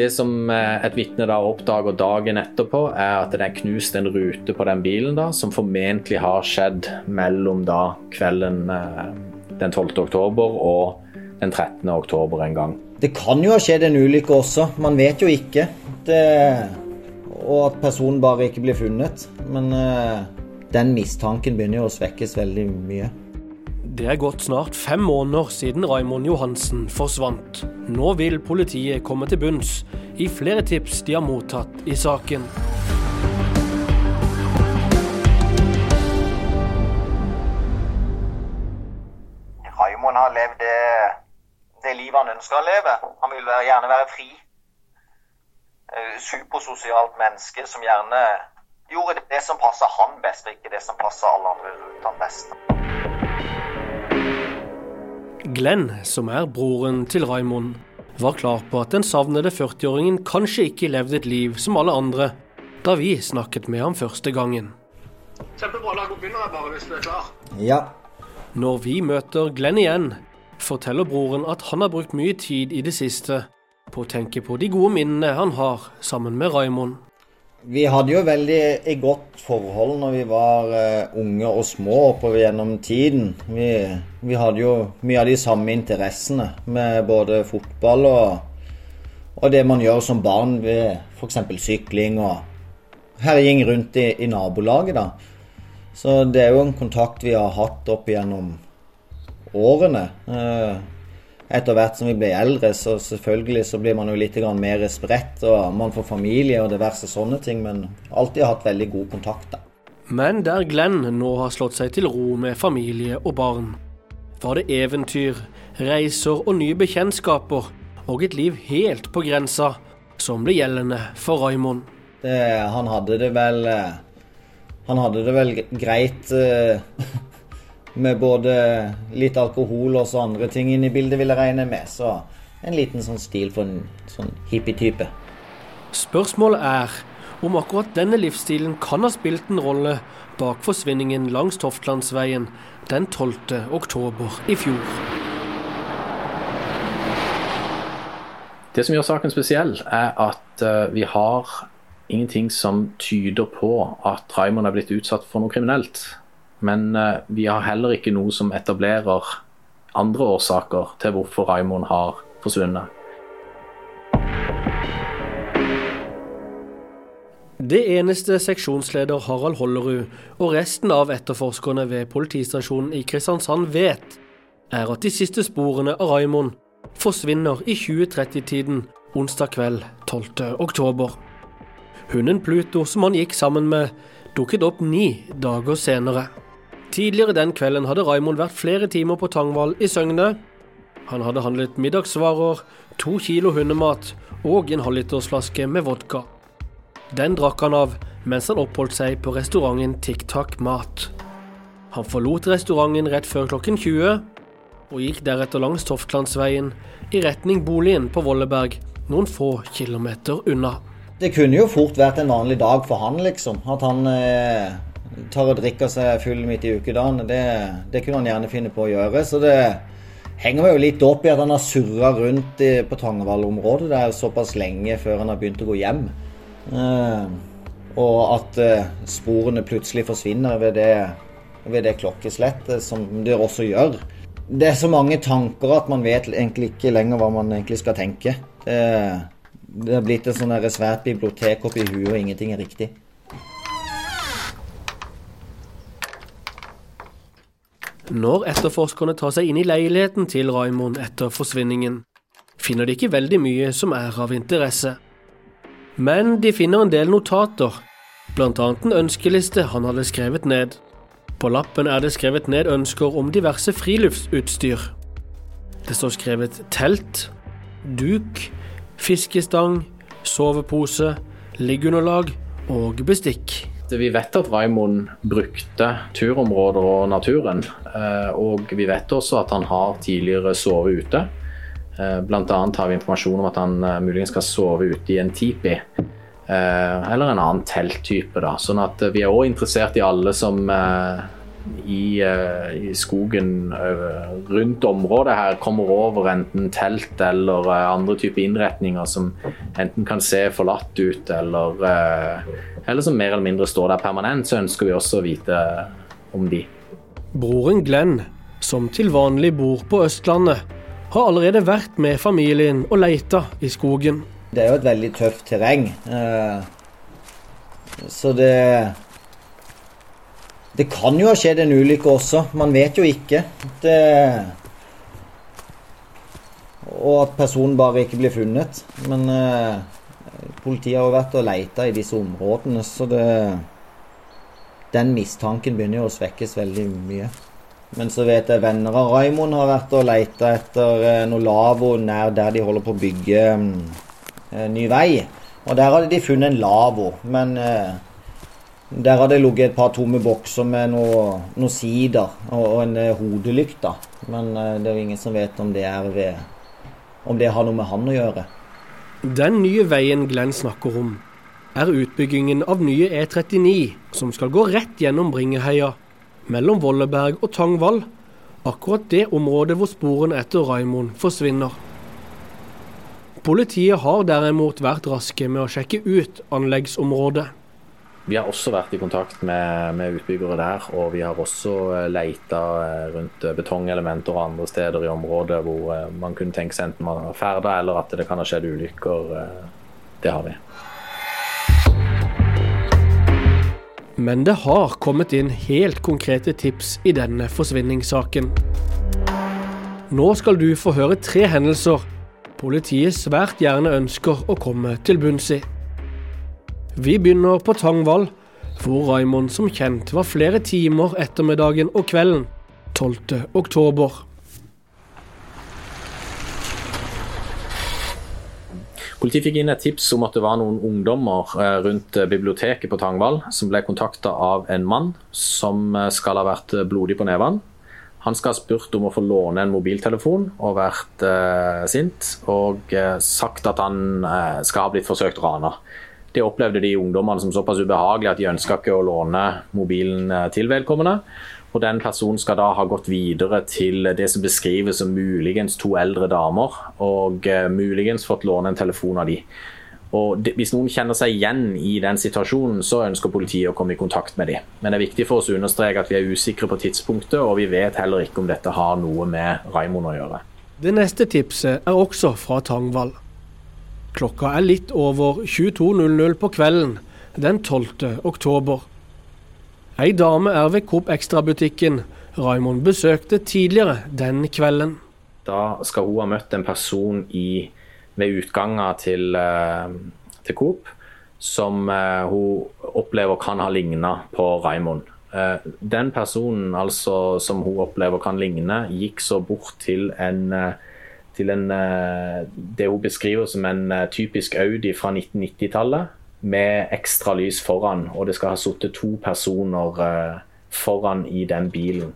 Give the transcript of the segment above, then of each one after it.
Det som eh, et vitne da oppdager dagen etterpå, er at det er knust en rute på den bilen da, som formentlig har skjedd mellom da kvelden eh, den 12. oktober og den 13. oktober en gang. Det kan jo ha skjedd en ulykke også, man vet jo ikke. Det, og at personen bare ikke blir funnet. Men uh, den mistanken begynner jo å svekkes veldig mye. Det er gått snart fem måneder siden Raimond Johansen forsvant. Nå vil politiet komme til bunns i flere tips de har mottatt i saken. Raimond har levd det, det livet han ønsker å leve. Han vil gjerne være fri. Eh, Supersosialt menneske som gjerne gjorde det som passer han best, og ikke det som passer alle andre rundt han best. Glenn, som er broren til Raymond, var klar på at den savnede 40-åringen kanskje ikke levde et liv som alle andre, da vi snakket med ham første gangen. Kjempebra. Da begynner jeg bare, hvis du er klar. Ja, Når vi møter Glenn igjen, forteller broren at han har brukt mye tid i det siste på å tenke på de gode minnene han har sammen med Raymond. Vi hadde jo veldig et godt forhold når vi var uh, unge og små oppover gjennom tiden. Vi, vi hadde jo mye av de samme interessene med både fotball og, og det man gjør som barn ved f.eks. sykling og herjing rundt i, i nabolaget. da. Så det er jo en kontakt vi har hatt opp gjennom årene. Eh, etter hvert som vi blir eldre, så selvfølgelig så blir man jo litt mer spredt, og man får familie og diverse sånne ting, men alltid hatt veldig god kontakt, da. Men der Glenn nå har slått seg til ro med familie og barn, var det eventyr, reiser og nye bekjentskaper og et liv helt på grensa som ble gjeldende for Raymond. Det, han hadde det vel eh, Han hadde det vel greit eh, med både litt alkohol og så andre ting inn i bildet, vil jeg regne med. Så en liten sånn stil for en sånn hippie-type. Spørsmålet er om akkurat denne livsstilen kan ha spilt en rolle bak forsvinningen langs Toftlandsveien den 12. oktober i fjor. Det som gjør saken spesiell, er at eh, vi har ingenting som tyder på at Raymond er blitt utsatt for noe kriminelt. Men eh, vi har heller ikke noe som etablerer andre årsaker til hvorfor Raymond har forsvunnet. Det eneste seksjonsleder Harald Hollerud og resten av etterforskerne ved politistasjonen i Kristiansand vet, er at de siste sporene av Raymond forsvinner i 2030-tiden onsdag kveld 12. oktober. Hunden Pluto som han gikk sammen med, dukket opp ni dager senere. Tidligere den kvelden hadde Raimond vært flere timer på Tangvall i Søgne. Han hadde handlet middagsvarer, to kilo hundemat og en halvlitersflaske med vodka. Den drakk han av mens han oppholdt seg på restauranten TikTak Mat. Han forlot restauranten rett før klokken 20, og gikk deretter langs Toftlandsveien i retning boligen på Volleberg, noen få kilometer unna. Det kunne jo fort vært en vanlig dag for han, liksom. At han eh, tar og drikker seg full midt i ukedagen. Det, det kunne han gjerne finne på å gjøre. Så det henger meg jo litt opp i at han har surra rundt i, på Tangvall-området der såpass lenge før han har begynt å gå hjem. Eh, og at eh, sporene plutselig forsvinner ved det, ved det klokkeslettet, som det også gjør. Det er så mange tanker at man vet egentlig ikke lenger hva man egentlig skal tenke. Det, det har blitt et sånn svært bibliotek oppi huet, og ingenting er riktig. Når etterforskerne tar seg inn i leiligheten til Raymond etter forsvinningen, finner de ikke veldig mye som er av interesse. Men de finner en del notater, annet en ønskeliste han hadde skrevet ned. På lappen er det skrevet ned ønsker om diverse friluftsutstyr. Det står skrevet telt, duk, fiskestang, sovepose, liggeunderlag og bestikk. Vi vet at Raymond brukte turområder og naturen. eh, Og vi vet også at han har tidligere sovet ute. Eh, Blant annet har vi informasjon om at han eh, muligens skal sove ute i en tipi. Eller en annen telttype. da. Sånn at vi er òg interessert i alle som i, uh, i, skogen uh, rundt området her kommer over enten telt eller uh, andre typer innretninger som enten kan se forlatt ut eller, eller som mer eller mindre står der permanent, så ønsker vi også å vite om de. Broren Glenn, som til vanlig bor på Østlandet, har allerede vært med familien og leita i skogen. Det er jo et veldig tøft terreng. Så det det kan jo ha skjedd en ulykke også. Man vet jo ikke. Det, og at personen bare ikke blir funnet. Men eh, politiet har jo vært og leita i disse områdene, så det Den mistanken begynner jo å svekkes veldig mye. Men så vet jeg venner av Raimond har vært og leita etter eh, noe lavvo nær der de holder på å bygge eh, ny vei. Og der hadde de funnet en lavvo, men eh, der har det ligget et par tomme bokser med noen noe sider og, og en uh, hodelykt. Men uh, det er jo ingen som vet om det, ved, om det har noe med han å gjøre. Den nye veien Glenn snakker om, er utbyggingen av nye E39, som skal gå rett gjennom Bringeheia, mellom Volleberg og Tangvall. Akkurat det området hvor sporene etter Raimond forsvinner. Politiet har derimot vært raske med å sjekke ut anleggsområdet. Vi har også vært i kontakt med, med utbyggere der, og vi har også eh, leita eh, rundt eh, betongelementer og andre steder i området hvor man kunne tenke seg enten man var ferda eller at det kan ha skjedd ulykker. Det har vi. Men det har kommet inn helt konkrete tips i denne forsvinningssaken. Nå skal du få høre tre hendelser politiet svært gjerne ønsker å komme til bunns i. Vi begynner på Tangvall, hvor Raymond som kjent var flere timer ettermiddagen og kvelden 12. oktober. Politiet fikk inn et tips om at det var noen ungdommer eh, rundt biblioteket på Tangvall som ble kontakta av en mann som eh, skal ha vært blodig på nevene. Han skal ha spurt om å få låne en mobiltelefon og vært eh, sint, og eh, sagt at han eh, skal ha blitt forsøkt rana. Det opplevde de ungdommene som såpass ubehagelig at de ønska ikke å låne mobilen eh, til vedkommende. Og den personen skal da ha gått videre til det som beskrives som muligens to eldre damer, og uh, muligens fått låne en telefon av de. Og Hvis noen kjenner seg igjen i den situasjonen, så ønsker politiet å komme i kontakt med dem. Men det er viktig for oss å understreke at vi er usikre på tidspunktet, og vi vet heller ikke om dette har noe med Raimond å gjøre. Det neste tipset er også fra Tangvall. Klokka er litt over 22.00 på kvelden den 12. oktober. Ei dame er ved Coop Extra-butikken Raymond besøkte tidligere den kvelden. Da skal hun ha møtt en person i, ved utgangen til, eh, til Coop som uh, hun opplever kan ha ligna på Raymond. Uh, den personen altså som hun opplever kan ligne, gikk så bort til en til en, eh, det hun beskriver som en eh, typisk Audi fra 1990-tallet, med ekstra lys foran. Og det skal ha sittet to personer eh, foran i den bilen.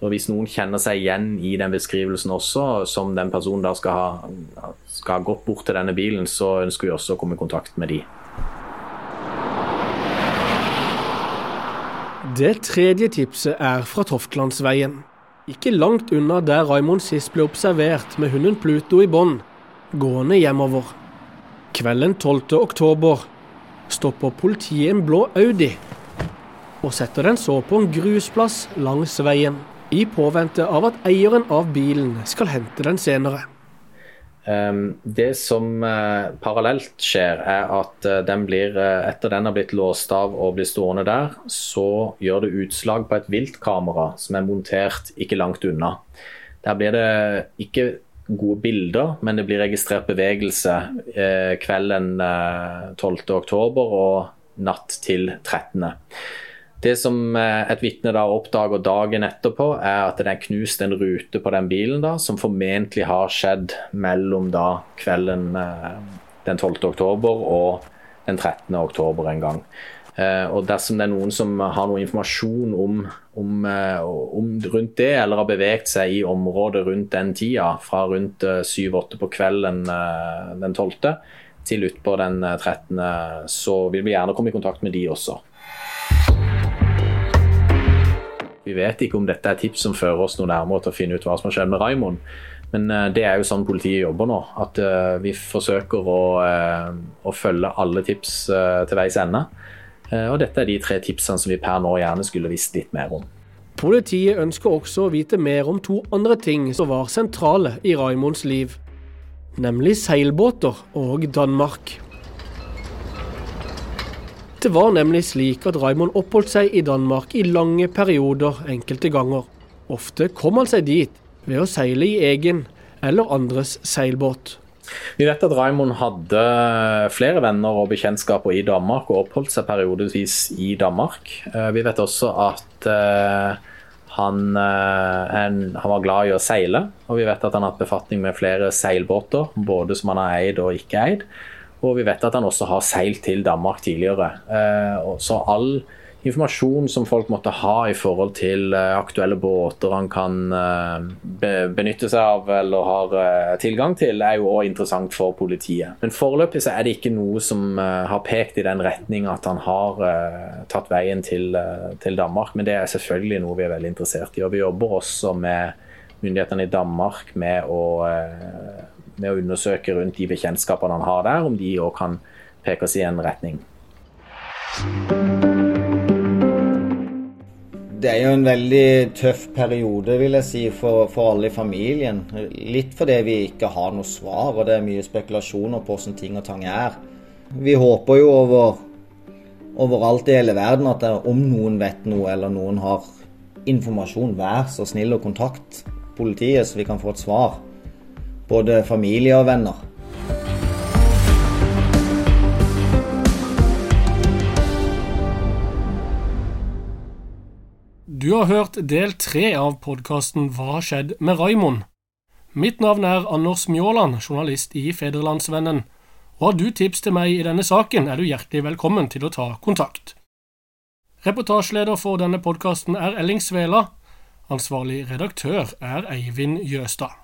Så Hvis noen kjenner seg igjen i den beskrivelsen også, som den personen da skal ha, skal ha gått bort til denne bilen, så ønsker vi også å komme i kontakt med de. Det tredje tipset er fra Toftlandsveien. Ikke langt unna der Raymond sist ble observert med hunden Pluto i bånd, gående hjemover. Kvelden 12. oktober stopper politiet en blå Audi og setter den så på en grusplass langs veien, i påvente av at eieren av bilen skal hente den senere. Ehm, det som eh, parallelt skjer, er at eh, den blir, eh, etter den har blitt låst av og blir stående der, så gjør det utslag på et viltkamera som er montert ikke langt unna. Der blir det ikke gode bilder, men det blir registrert bevegelse kvelden 12.10 og natt til 13. Det som eh, et vitne da oppdager dagen etterpå, er at det er knust en rute på den bilen da, som formentlig har skjedd mellom da kvelden eh, den 12. oktober og den 13. oktober en gang. Eh, og Dersom det er noen som har noe informasjon om, om, om rundt det, eller har beveget seg i området rundt den tida, fra rundt 7-8 på kvelden den 12. til utpå den 13., så vil vi gjerne komme i kontakt med de også. Vi vet ikke om dette er tips som fører oss noe nærmere til å finne ut hva som har skjedd med Raymond. Men eh, det er jo sånn politiet jobber nå. At eh, vi forsøker å, eh, å følge alle tips til veis ende. Og dette er de tre tipsene som vi per nå gjerne skulle visst litt mer om. Politiet ønsker også å vite mer om to andre ting som var sentrale i Raymonds liv. Nemlig seilbåter og Danmark. Det var nemlig slik at Raymond oppholdt seg i Danmark i lange perioder enkelte ganger. Ofte kom han seg dit ved å seile i egen eller andres seilbåt. Vi vet at Raymond hadde flere venner og bekjentskaper i Danmark og oppholdt seg periodevis i Danmark. Eh, vi vet også at eh, han, eh, han, var glad i å seile, og vi vet at han har hatt befatning med flere seilbåter, både som han har eid og ikke eid. Og vi vet at han også har seilt til Danmark tidligere. Så all informasjon som folk måtte ha i forhold til eh, aktuelle båter han kan eh, benytte seg av eller har eh, tilgang til, er jo òg interessant for politiet. Men foreløpig så er det ikke noe som har pekt i den retning at han har tatt veien til, til Danmark. Men det er selvfølgelig noe vi er veldig interessert i. Og vi jobber også med myndighetene i Danmark med å, med å undersøke rundt de bekjentskapene han har der, om de òg kan peke oss i en retning det er jo en veldig tøff periode, vil jeg si, for, for, alle i familien. Litt fordi vi ikke har noe svar, og det er mye spekulasjoner på hvordan ting og tang er. Vi håper jo over, overalt i hele verden at det, om noen vet noe, eller noen har informasjon, vær så snill å kontakte politiet, så vi kan få et svar. Både familie og venner. Du har hørt del tre av podkasten Hva har skjedd med Raymond? Mitt navn er Anders Mjåland, journalist i Federlandsvennen. Og har du tips til meg i denne saken, er du hjertelig velkommen til å ta kontakt. Reportasjeleder for denne podkasten er Elling Svela. Ansvarlig redaktør er Eivind Jøstad.